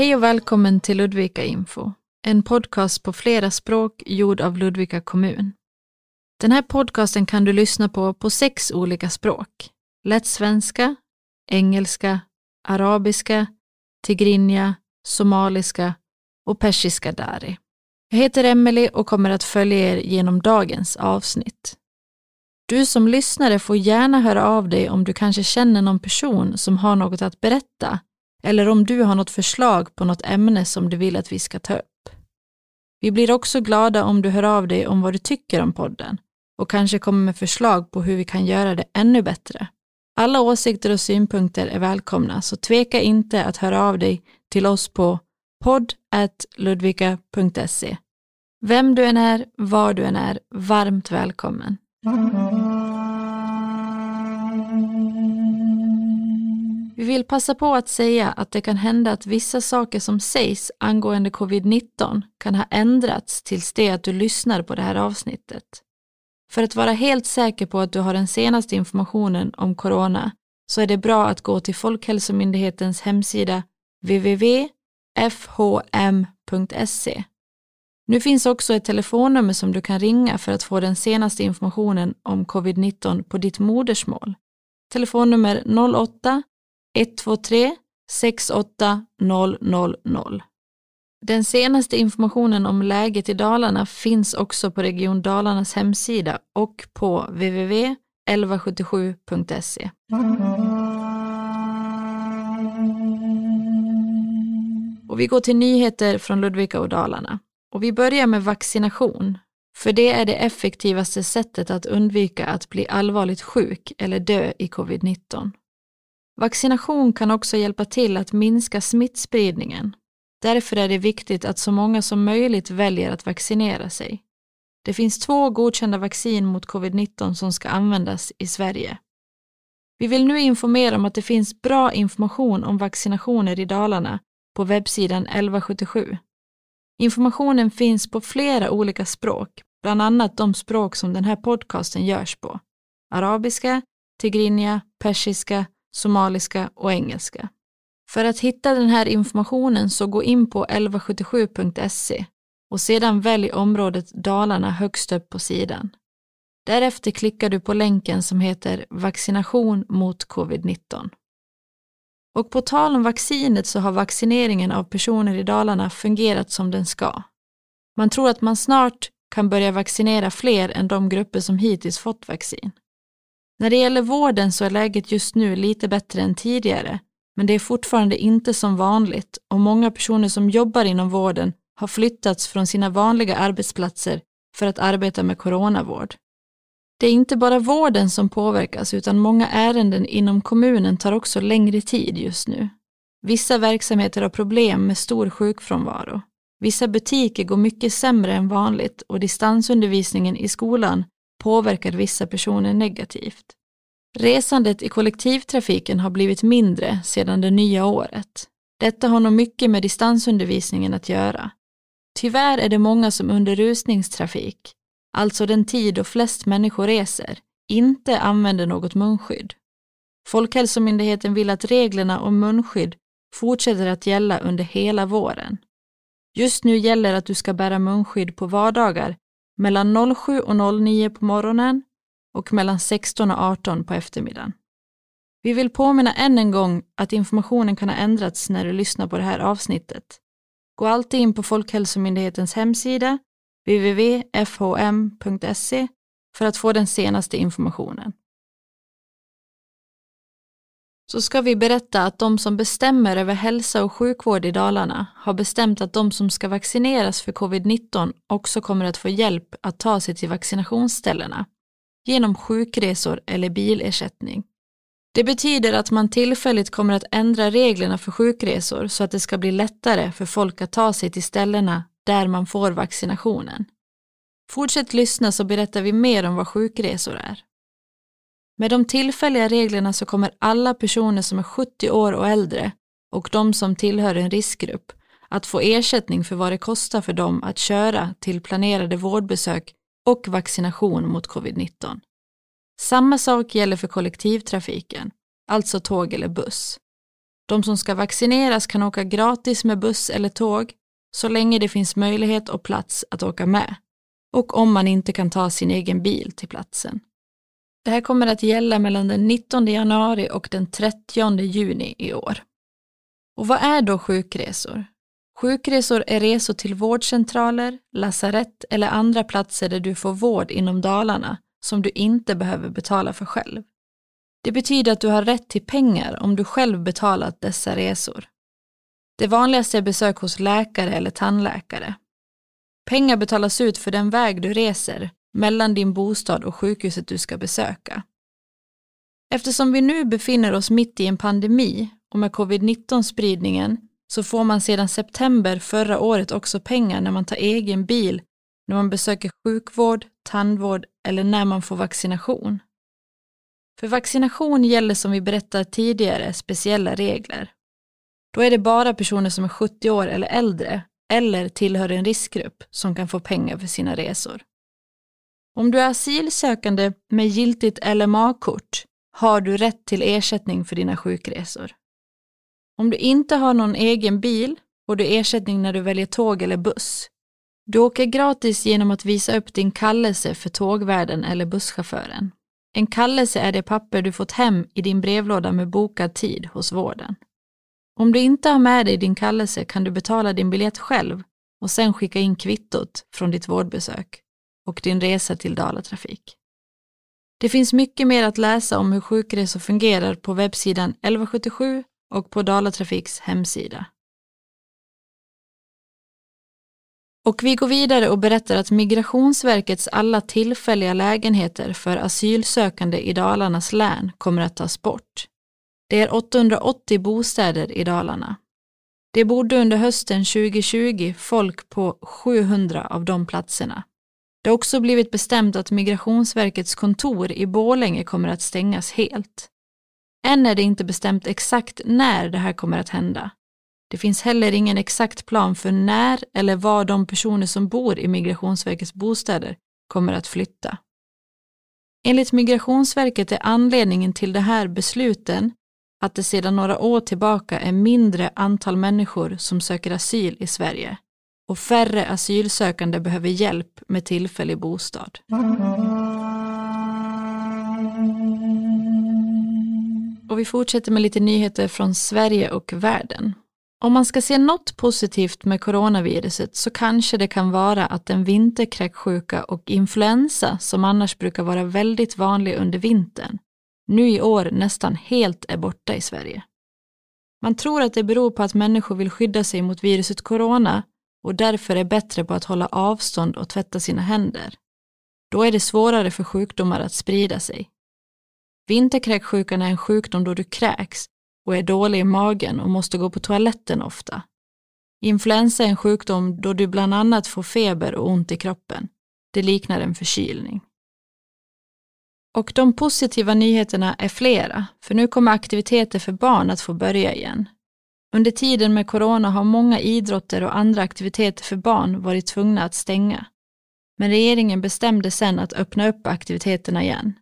Hej och välkommen till Ludvika Info, en podcast på flera språk gjord av Ludvika kommun. Den här podcasten kan du lyssna på på sex olika språk. Lätt svenska, engelska, arabiska, tigrinja, somaliska och persiska dari. Jag heter Emelie och kommer att följa er genom dagens avsnitt. Du som lyssnare får gärna höra av dig om du kanske känner någon person som har något att berätta eller om du har något förslag på något ämne som du vill att vi ska ta upp. Vi blir också glada om du hör av dig om vad du tycker om podden och kanske kommer med förslag på hur vi kan göra det ännu bättre. Alla åsikter och synpunkter är välkomna, så tveka inte att höra av dig till oss på podd.ludvika.se. Vem du än är, var du än är, varmt välkommen. Vi vill passa på att säga att det kan hända att vissa saker som sägs angående covid-19 kan ha ändrats tills det att du lyssnar på det här avsnittet. För att vara helt säker på att du har den senaste informationen om corona så är det bra att gå till Folkhälsomyndighetens hemsida www.fhm.se. Nu finns också ett telefonnummer som du kan ringa för att få den senaste informationen om covid-19 på ditt modersmål. Telefonnummer 08 123 68 000. Den senaste informationen om läget i Dalarna finns också på Region Dalarnas hemsida och på www.1177.se. Och vi går till nyheter från Ludvika och Dalarna. Och vi börjar med vaccination, för det är det effektivaste sättet att undvika att bli allvarligt sjuk eller dö i covid-19. Vaccination kan också hjälpa till att minska smittspridningen. Därför är det viktigt att så många som möjligt väljer att vaccinera sig. Det finns två godkända vaccin mot covid-19 som ska användas i Sverige. Vi vill nu informera om att det finns bra information om vaccinationer i Dalarna på webbsidan 1177. Informationen finns på flera olika språk, bland annat de språk som den här podcasten görs på. Arabiska, tigrinja, persiska, somaliska och engelska. För att hitta den här informationen så gå in på 1177.se och sedan välj området Dalarna högst upp på sidan. Därefter klickar du på länken som heter vaccination mot covid-19. Och på tal om vaccinet så har vaccineringen av personer i Dalarna fungerat som den ska. Man tror att man snart kan börja vaccinera fler än de grupper som hittills fått vaccin. När det gäller vården så är läget just nu lite bättre än tidigare, men det är fortfarande inte som vanligt och många personer som jobbar inom vården har flyttats från sina vanliga arbetsplatser för att arbeta med coronavård. Det är inte bara vården som påverkas utan många ärenden inom kommunen tar också längre tid just nu. Vissa verksamheter har problem med stor sjukfrånvaro. Vissa butiker går mycket sämre än vanligt och distansundervisningen i skolan påverkar vissa personer negativt. Resandet i kollektivtrafiken har blivit mindre sedan det nya året. Detta har nog mycket med distansundervisningen att göra. Tyvärr är det många som under rusningstrafik, alltså den tid då flest människor reser, inte använder något munskydd. Folkhälsomyndigheten vill att reglerna om munskydd fortsätter att gälla under hela våren. Just nu gäller att du ska bära munskydd på vardagar mellan 07 och 09 på morgonen och mellan 16 och 18 på eftermiddagen. Vi vill påminna än en gång att informationen kan ha ändrats när du lyssnar på det här avsnittet. Gå alltid in på Folkhälsomyndighetens hemsida, www.fhm.se, för att få den senaste informationen. Så ska vi berätta att de som bestämmer över hälsa och sjukvård i Dalarna har bestämt att de som ska vaccineras för covid-19 också kommer att få hjälp att ta sig till vaccinationsställena genom sjukresor eller bilersättning. Det betyder att man tillfälligt kommer att ändra reglerna för sjukresor så att det ska bli lättare för folk att ta sig till ställena där man får vaccinationen. Fortsätt lyssna så berättar vi mer om vad sjukresor är. Med de tillfälliga reglerna så kommer alla personer som är 70 år och äldre och de som tillhör en riskgrupp att få ersättning för vad det kostar för dem att köra till planerade vårdbesök och vaccination mot covid-19. Samma sak gäller för kollektivtrafiken, alltså tåg eller buss. De som ska vaccineras kan åka gratis med buss eller tåg så länge det finns möjlighet och plats att åka med och om man inte kan ta sin egen bil till platsen. Det här kommer att gälla mellan den 19 januari och den 30 juni i år. Och vad är då sjukresor? Sjukresor är resor till vårdcentraler, lasarett eller andra platser där du får vård inom Dalarna som du inte behöver betala för själv. Det betyder att du har rätt till pengar om du själv betalat dessa resor. Det vanligaste är besök hos läkare eller tandläkare. Pengar betalas ut för den väg du reser mellan din bostad och sjukhuset du ska besöka. Eftersom vi nu befinner oss mitt i en pandemi och med covid-19-spridningen så får man sedan september förra året också pengar när man tar egen bil, när man besöker sjukvård, tandvård eller när man får vaccination. För vaccination gäller som vi berättade tidigare speciella regler. Då är det bara personer som är 70 år eller äldre eller tillhör en riskgrupp som kan få pengar för sina resor. Om du är asylsökande med giltigt LMA-kort har du rätt till ersättning för dina sjukresor. Om du inte har någon egen bil får du ersättning när du väljer tåg eller buss. Du åker gratis genom att visa upp din kallelse för tågvärden eller busschauffören. En kallelse är det papper du fått hem i din brevlåda med bokad tid hos vården. Om du inte har med dig din kallelse kan du betala din biljett själv och sen skicka in kvittot från ditt vårdbesök och din resa till Dalatrafik. Det finns mycket mer att läsa om hur sjukresor fungerar på webbsidan 1177 och på Dalatrafiks hemsida. Och vi går vidare och berättar att Migrationsverkets alla tillfälliga lägenheter för asylsökande i Dalarnas län kommer att tas bort. Det är 880 bostäder i Dalarna. Det bodde under hösten 2020 folk på 700 av de platserna. Det har också blivit bestämt att Migrationsverkets kontor i Bålänge kommer att stängas helt. Än är det inte bestämt exakt när det här kommer att hända. Det finns heller ingen exakt plan för när eller var de personer som bor i Migrationsverkets bostäder kommer att flytta. Enligt Migrationsverket är anledningen till de här besluten att det sedan några år tillbaka är mindre antal människor som söker asyl i Sverige och färre asylsökande behöver hjälp med tillfällig bostad. Och vi fortsätter med lite nyheter från Sverige och världen. Om man ska se något positivt med coronaviruset så kanske det kan vara att den vinterkräksjuka och influensa som annars brukar vara väldigt vanlig under vintern nu i år nästan helt är borta i Sverige. Man tror att det beror på att människor vill skydda sig mot viruset corona och därför är bättre på att hålla avstånd och tvätta sina händer. Då är det svårare för sjukdomar att sprida sig. Vinterkräksjukan är en sjukdom då du kräks och är dålig i magen och måste gå på toaletten ofta. Influensa är en sjukdom då du bland annat får feber och ont i kroppen. Det liknar en förkylning. Och de positiva nyheterna är flera, för nu kommer aktiviteter för barn att få börja igen. Under tiden med corona har många idrotter och andra aktiviteter för barn varit tvungna att stänga. Men regeringen bestämde sen att öppna upp aktiviteterna igen.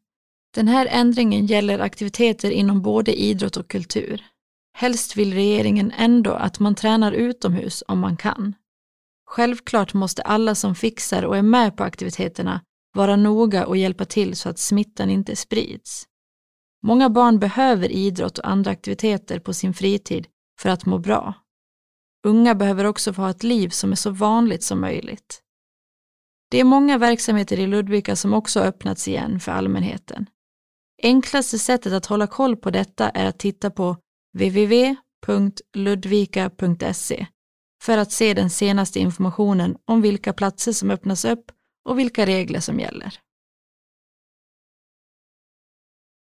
Den här ändringen gäller aktiviteter inom både idrott och kultur. Helst vill regeringen ändå att man tränar utomhus om man kan. Självklart måste alla som fixar och är med på aktiviteterna vara noga och hjälpa till så att smittan inte sprids. Många barn behöver idrott och andra aktiviteter på sin fritid för att må bra. Unga behöver också få ha ett liv som är så vanligt som möjligt. Det är många verksamheter i Ludvika som också öppnats igen för allmänheten. Enklaste sättet att hålla koll på detta är att titta på www.ludvika.se för att se den senaste informationen om vilka platser som öppnas upp och vilka regler som gäller.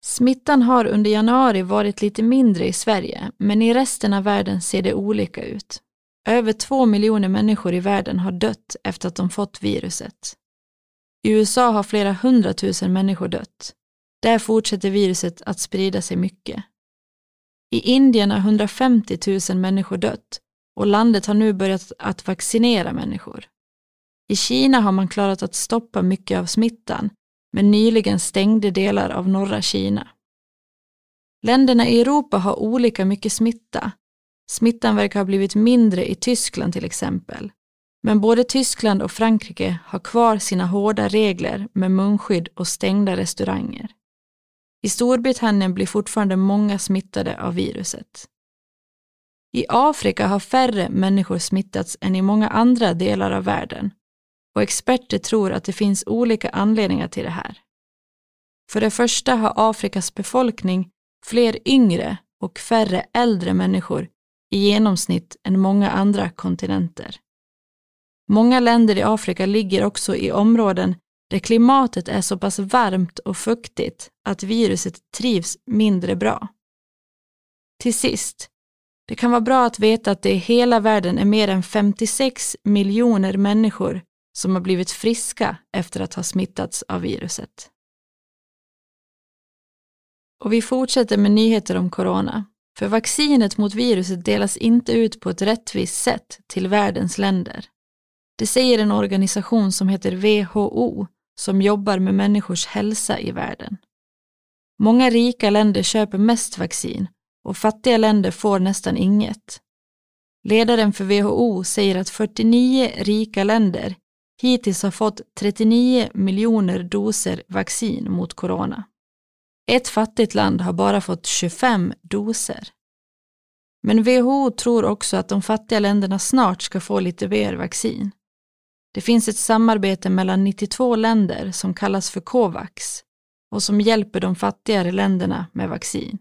Smittan har under januari varit lite mindre i Sverige, men i resten av världen ser det olika ut. Över två miljoner människor i världen har dött efter att de fått viruset. I USA har flera hundratusen människor dött. Där fortsätter viruset att sprida sig mycket. I Indien har 150 000 människor dött och landet har nu börjat att vaccinera människor. I Kina har man klarat att stoppa mycket av smittan, men nyligen stängde delar av norra Kina. Länderna i Europa har olika mycket smitta. Smittan verkar ha blivit mindre i Tyskland till exempel. Men både Tyskland och Frankrike har kvar sina hårda regler med munskydd och stängda restauranger. I Storbritannien blir fortfarande många smittade av viruset. I Afrika har färre människor smittats än i många andra delar av världen och experter tror att det finns olika anledningar till det här. För det första har Afrikas befolkning fler yngre och färre äldre människor i genomsnitt än många andra kontinenter. Många länder i Afrika ligger också i områden där klimatet är så pass varmt och fuktigt att viruset trivs mindre bra. Till sist, det kan vara bra att veta att det i hela världen är mer än 56 miljoner människor som har blivit friska efter att ha smittats av viruset. Och vi fortsätter med nyheter om corona. För vaccinet mot viruset delas inte ut på ett rättvist sätt till världens länder. Det säger en organisation som heter WHO som jobbar med människors hälsa i världen. Många rika länder köper mest vaccin och fattiga länder får nästan inget. Ledaren för WHO säger att 49 rika länder hittills har fått 39 miljoner doser vaccin mot corona. Ett fattigt land har bara fått 25 doser. Men WHO tror också att de fattiga länderna snart ska få lite mer vaccin. Det finns ett samarbete mellan 92 länder som kallas för COVAX och som hjälper de fattigare länderna med vaccin.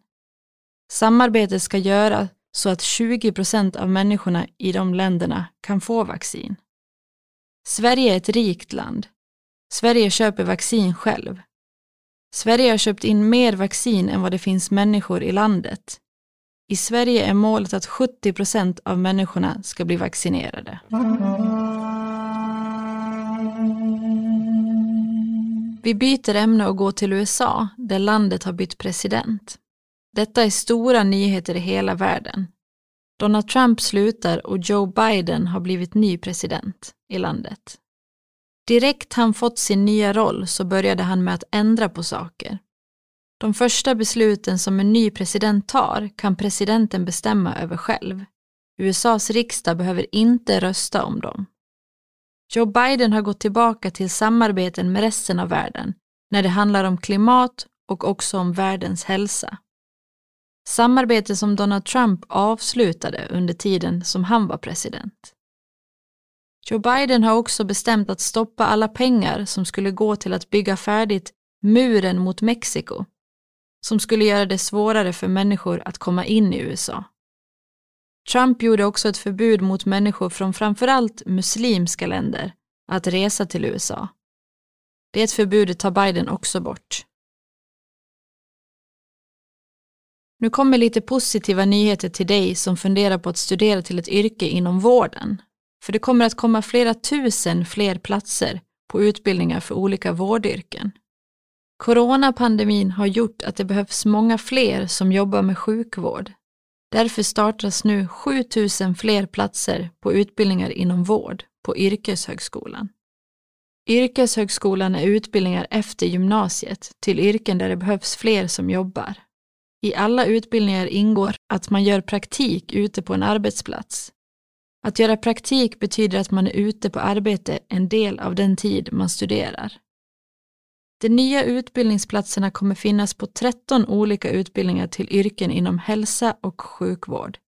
Samarbetet ska göra så att 20 procent av människorna i de länderna kan få vaccin. Sverige är ett rikt land. Sverige köper vaccin själv. Sverige har köpt in mer vaccin än vad det finns människor i landet. I Sverige är målet att 70 procent av människorna ska bli vaccinerade. Vi byter ämne och går till USA, där landet har bytt president. Detta är stora nyheter i hela världen. Donald Trump slutar och Joe Biden har blivit ny president i landet. Direkt han fått sin nya roll så började han med att ändra på saker. De första besluten som en ny president tar kan presidenten bestämma över själv. USAs riksdag behöver inte rösta om dem. Joe Biden har gått tillbaka till samarbeten med resten av världen när det handlar om klimat och också om världens hälsa. Samarbete som Donald Trump avslutade under tiden som han var president. Joe Biden har också bestämt att stoppa alla pengar som skulle gå till att bygga färdigt muren mot Mexiko, som skulle göra det svårare för människor att komma in i USA. Trump gjorde också ett förbud mot människor från framförallt muslimska länder att resa till USA. Det förbudet tar Biden också bort. Nu kommer lite positiva nyheter till dig som funderar på att studera till ett yrke inom vården. För det kommer att komma flera tusen fler platser på utbildningar för olika vårdyrken. Coronapandemin har gjort att det behövs många fler som jobbar med sjukvård. Därför startas nu 7000 fler platser på utbildningar inom vård på Yrkeshögskolan. Yrkeshögskolan är utbildningar efter gymnasiet till yrken där det behövs fler som jobbar. I alla utbildningar ingår att man gör praktik ute på en arbetsplats. Att göra praktik betyder att man är ute på arbete en del av den tid man studerar. De nya utbildningsplatserna kommer finnas på 13 olika utbildningar till yrken inom hälsa och sjukvård.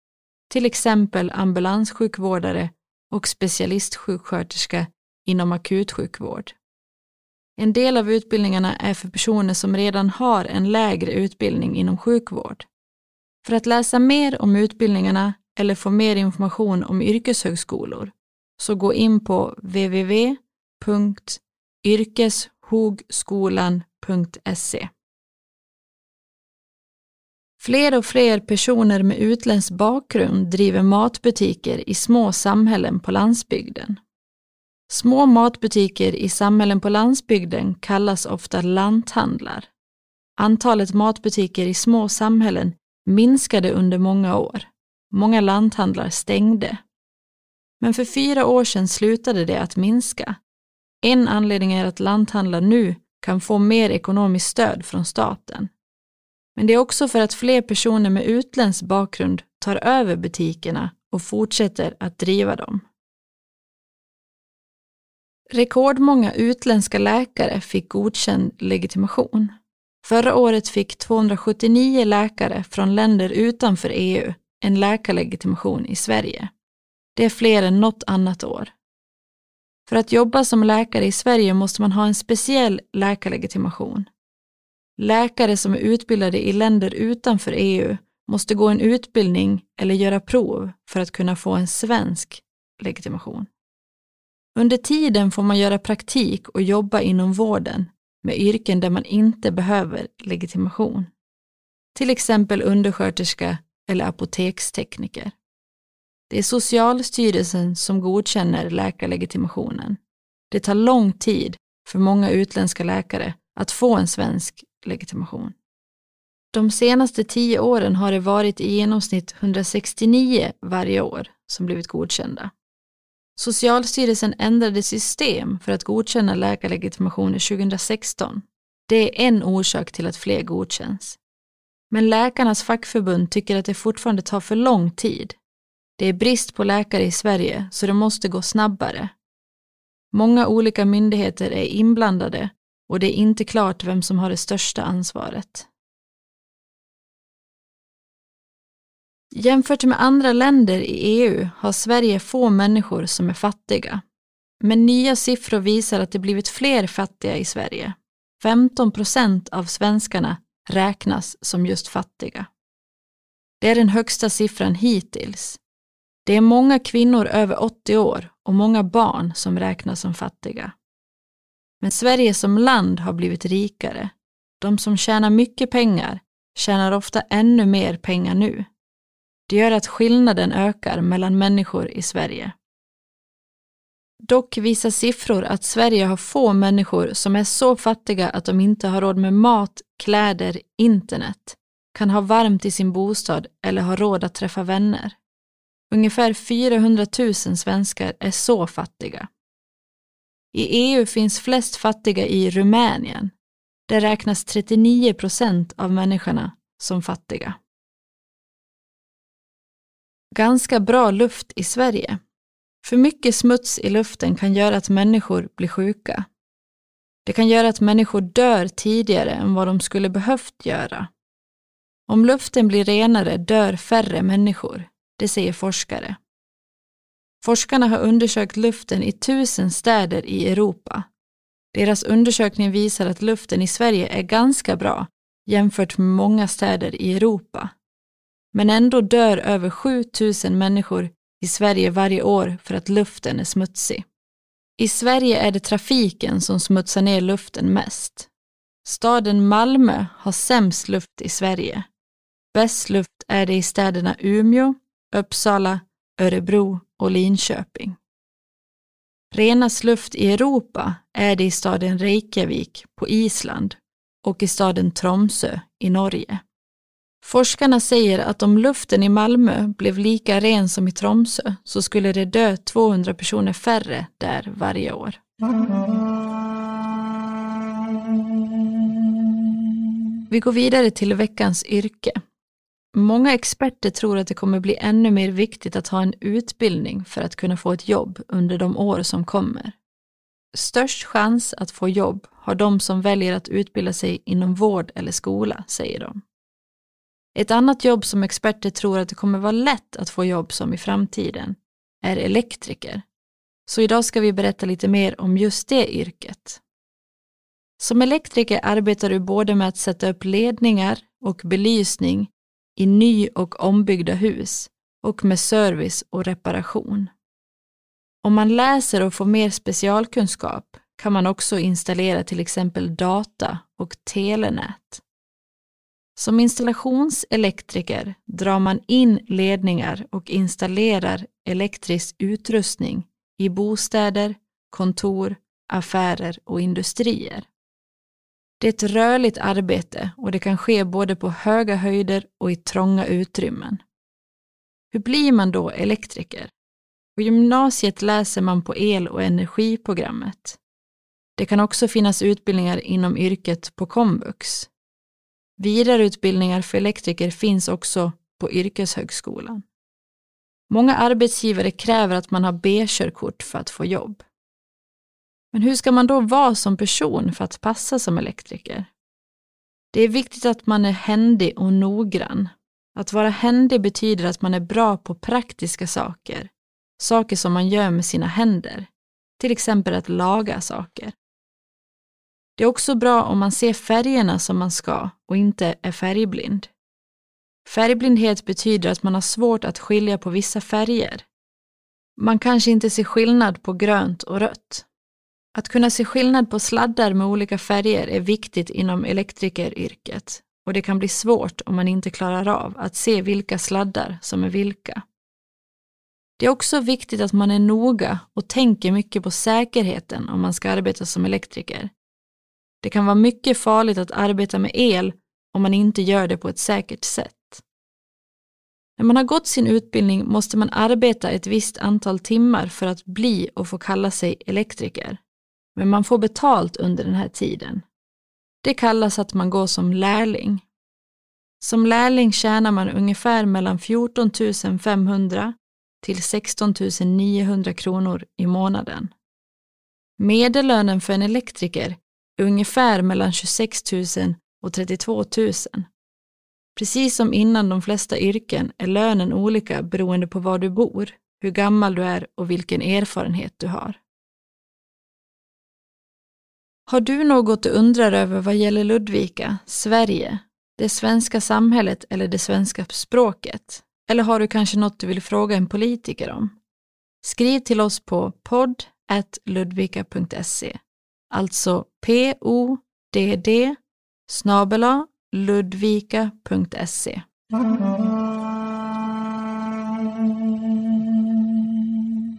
Till exempel ambulanssjukvårdare och specialistsjuksköterska inom akutsjukvård. En del av utbildningarna är för personer som redan har en lägre utbildning inom sjukvård. För att läsa mer om utbildningarna eller få mer information om yrkeshögskolor så gå in på www.yrkeshogskolan.se. Fler och fler personer med utländsk bakgrund driver matbutiker i små samhällen på landsbygden. Små matbutiker i samhällen på landsbygden kallas ofta lanthandlar. Antalet matbutiker i små samhällen minskade under många år. Många lanthandlar stängde. Men för fyra år sedan slutade det att minska. En anledning är att lanthandlar nu kan få mer ekonomiskt stöd från staten. Men det är också för att fler personer med utländsk bakgrund tar över butikerna och fortsätter att driva dem. Rekordmånga utländska läkare fick godkänd legitimation. Förra året fick 279 läkare från länder utanför EU en läkarlegitimation i Sverige. Det är fler än något annat år. För att jobba som läkare i Sverige måste man ha en speciell läkarlegitimation. Läkare som är utbildade i länder utanför EU måste gå en utbildning eller göra prov för att kunna få en svensk legitimation. Under tiden får man göra praktik och jobba inom vården med yrken där man inte behöver legitimation. Till exempel undersköterska eller apotekstekniker. Det är Socialstyrelsen som godkänner läkarlegitimationen. Det tar lång tid för många utländska läkare att få en svensk legitimation. De senaste tio åren har det varit i genomsnitt 169 varje år som blivit godkända. Socialstyrelsen ändrade system för att godkänna läkarlegitimationer 2016. Det är en orsak till att fler godkänns. Men läkarnas fackförbund tycker att det fortfarande tar för lång tid. Det är brist på läkare i Sverige, så det måste gå snabbare. Många olika myndigheter är inblandade och det är inte klart vem som har det största ansvaret. Jämfört med andra länder i EU har Sverige få människor som är fattiga. Men nya siffror visar att det blivit fler fattiga i Sverige. 15 procent av svenskarna räknas som just fattiga. Det är den högsta siffran hittills. Det är många kvinnor över 80 år och många barn som räknas som fattiga. Men Sverige som land har blivit rikare. De som tjänar mycket pengar tjänar ofta ännu mer pengar nu. Det gör att skillnaden ökar mellan människor i Sverige. Dock visar siffror att Sverige har få människor som är så fattiga att de inte har råd med mat, kläder, internet, kan ha varmt i sin bostad eller har råd att träffa vänner. Ungefär 400 000 svenskar är så fattiga. I EU finns flest fattiga i Rumänien. Där räknas 39 procent av människorna som fattiga. Ganska bra luft i Sverige. För mycket smuts i luften kan göra att människor blir sjuka. Det kan göra att människor dör tidigare än vad de skulle behövt göra. Om luften blir renare dör färre människor, det säger forskare. Forskarna har undersökt luften i tusen städer i Europa. Deras undersökning visar att luften i Sverige är ganska bra jämfört med många städer i Europa. Men ändå dör över 7000 människor i Sverige varje år för att luften är smutsig. I Sverige är det trafiken som smutsar ner luften mest. Staden Malmö har sämst luft i Sverige. Bäst luft är det i städerna Umeå, Uppsala, Örebro och Linköping. Renast luft i Europa är det i staden Reykjavik på Island och i staden Tromsö i Norge. Forskarna säger att om luften i Malmö blev lika ren som i Tromsö så skulle det dö 200 personer färre där varje år. Vi går vidare till veckans yrke. Många experter tror att det kommer bli ännu mer viktigt att ha en utbildning för att kunna få ett jobb under de år som kommer. Störst chans att få jobb har de som väljer att utbilda sig inom vård eller skola, säger de. Ett annat jobb som experter tror att det kommer vara lätt att få jobb som i framtiden är elektriker. Så idag ska vi berätta lite mer om just det yrket. Som elektriker arbetar du både med att sätta upp ledningar och belysning i ny och ombyggda hus och med service och reparation. Om man läser och får mer specialkunskap kan man också installera till exempel data och telenät. Som installationselektriker drar man in ledningar och installerar elektrisk utrustning i bostäder, kontor, affärer och industrier. Det är ett rörligt arbete och det kan ske både på höga höjder och i trånga utrymmen. Hur blir man då elektriker? På gymnasiet läser man på el och energiprogrammet. Det kan också finnas utbildningar inom yrket på komvux. Vidareutbildningar för elektriker finns också på yrkeshögskolan. Många arbetsgivare kräver att man har B-körkort för att få jobb. Men hur ska man då vara som person för att passa som elektriker? Det är viktigt att man är händig och noggrann. Att vara händig betyder att man är bra på praktiska saker, saker som man gör med sina händer, till exempel att laga saker. Det är också bra om man ser färgerna som man ska och inte är färgblind. Färgblindhet betyder att man har svårt att skilja på vissa färger. Man kanske inte ser skillnad på grönt och rött. Att kunna se skillnad på sladdar med olika färger är viktigt inom elektrikeryrket och det kan bli svårt om man inte klarar av att se vilka sladdar som är vilka. Det är också viktigt att man är noga och tänker mycket på säkerheten om man ska arbeta som elektriker. Det kan vara mycket farligt att arbeta med el om man inte gör det på ett säkert sätt. När man har gått sin utbildning måste man arbeta ett visst antal timmar för att bli och få kalla sig elektriker. Men man får betalt under den här tiden. Det kallas att man går som lärling. Som lärling tjänar man ungefär mellan 14 500 till 16 900 kronor i månaden. Medellönen för en elektriker ungefär mellan 26 000 och 32 000. Precis som innan de flesta yrken är lönen olika beroende på var du bor, hur gammal du är och vilken erfarenhet du har. Har du något du undrar över vad gäller Ludvika, Sverige, det svenska samhället eller det svenska språket? Eller har du kanske något du vill fråga en politiker om? Skriv till oss på podd.ludvika.se Alltså podd snabela ludvika.se.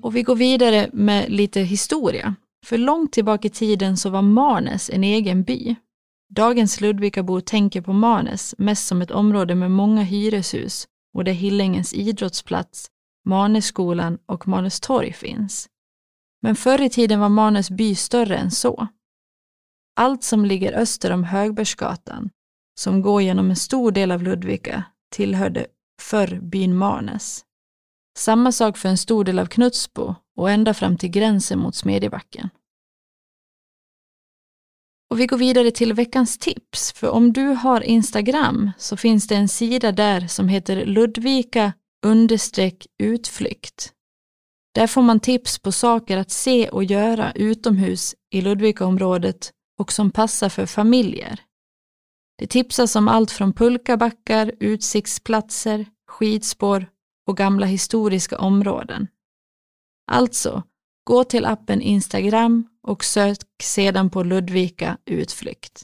Och vi går vidare med lite historia. För långt tillbaka i tiden så var Marnäs en egen by. Dagens Ludvikabor tänker på Marnäs mest som ett område med många hyreshus och där Hillängens idrottsplats, Marnässkolan och Marnäs torg finns. Men förr i tiden var Marnäs by större än så. Allt som ligger öster om Högbergsgatan, som går genom en stor del av Ludvika, tillhörde förr byn Marnäs. Samma sak för en stor del av Knutsbo och ända fram till gränsen mot Smedjebacken. Och vi går vidare till veckans tips, för om du har Instagram så finns det en sida där som heter Ludvika understreck utflykt. Där får man tips på saker att se och göra utomhus i Ludvikaområdet och som passar för familjer. Det tipsas om allt från pulkabackar, utsiktsplatser, skidspår och gamla historiska områden. Alltså, gå till appen Instagram och sök sedan på Ludvika utflykt.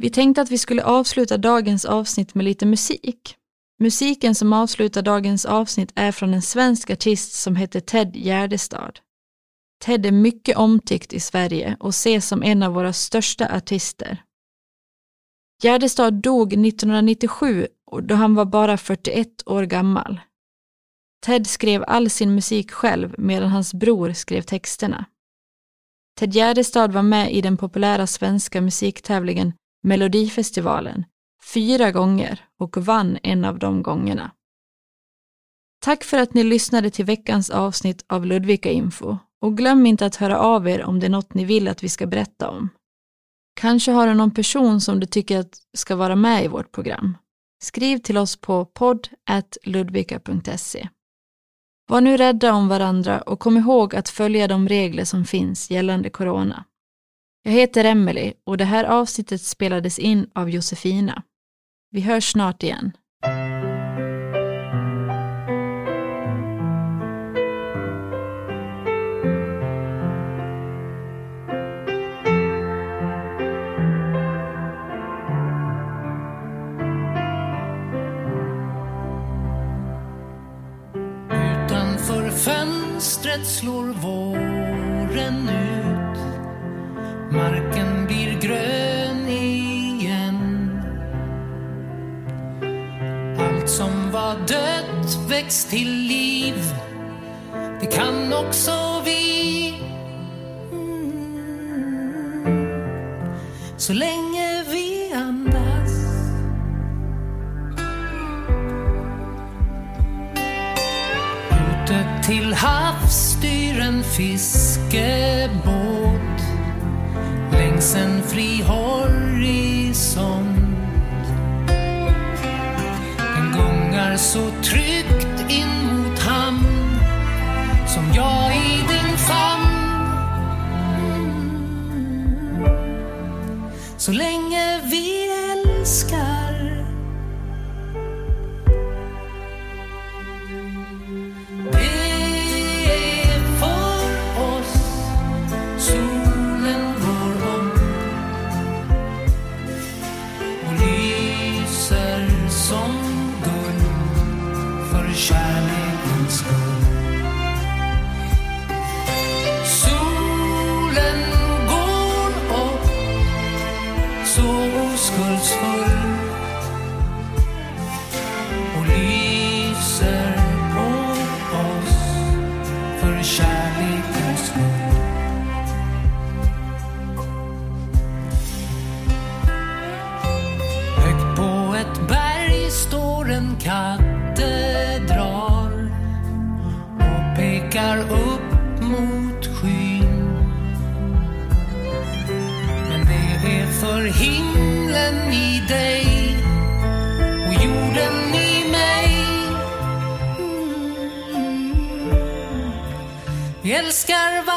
Vi tänkte att vi skulle avsluta dagens avsnitt med lite musik. Musiken som avslutar dagens avsnitt är från en svensk artist som heter Ted Gärdestad. Ted är mycket omtyckt i Sverige och ses som en av våra största artister. Gärdestad dog 1997 då han var bara 41 år gammal. Ted skrev all sin musik själv medan hans bror skrev texterna. Ted Gärdestad var med i den populära svenska musiktävlingen Melodifestivalen fyra gånger och vann en av de gångerna. Tack för att ni lyssnade till veckans avsnitt av Ludvika Info och glöm inte att höra av er om det är något ni vill att vi ska berätta om. Kanske har du någon person som du tycker att ska vara med i vårt program. Skriv till oss på podd.ludvika.se. Var nu rädda om varandra och kom ihåg att följa de regler som finns gällande corona. Jag heter Emelie och det här avsnittet spelades in av Josefina. Vi hörs snart igen. fönstret slår våren ut. Marken blir grön Allt som var dött väcks till liv. Det kan också vi. Mm. så länge vi andas. Ute till havs styr en fiskebåt längs en fri horisont. Gungar så tryggt in mot hamn som jag i din famn. Så länge älskar varandra.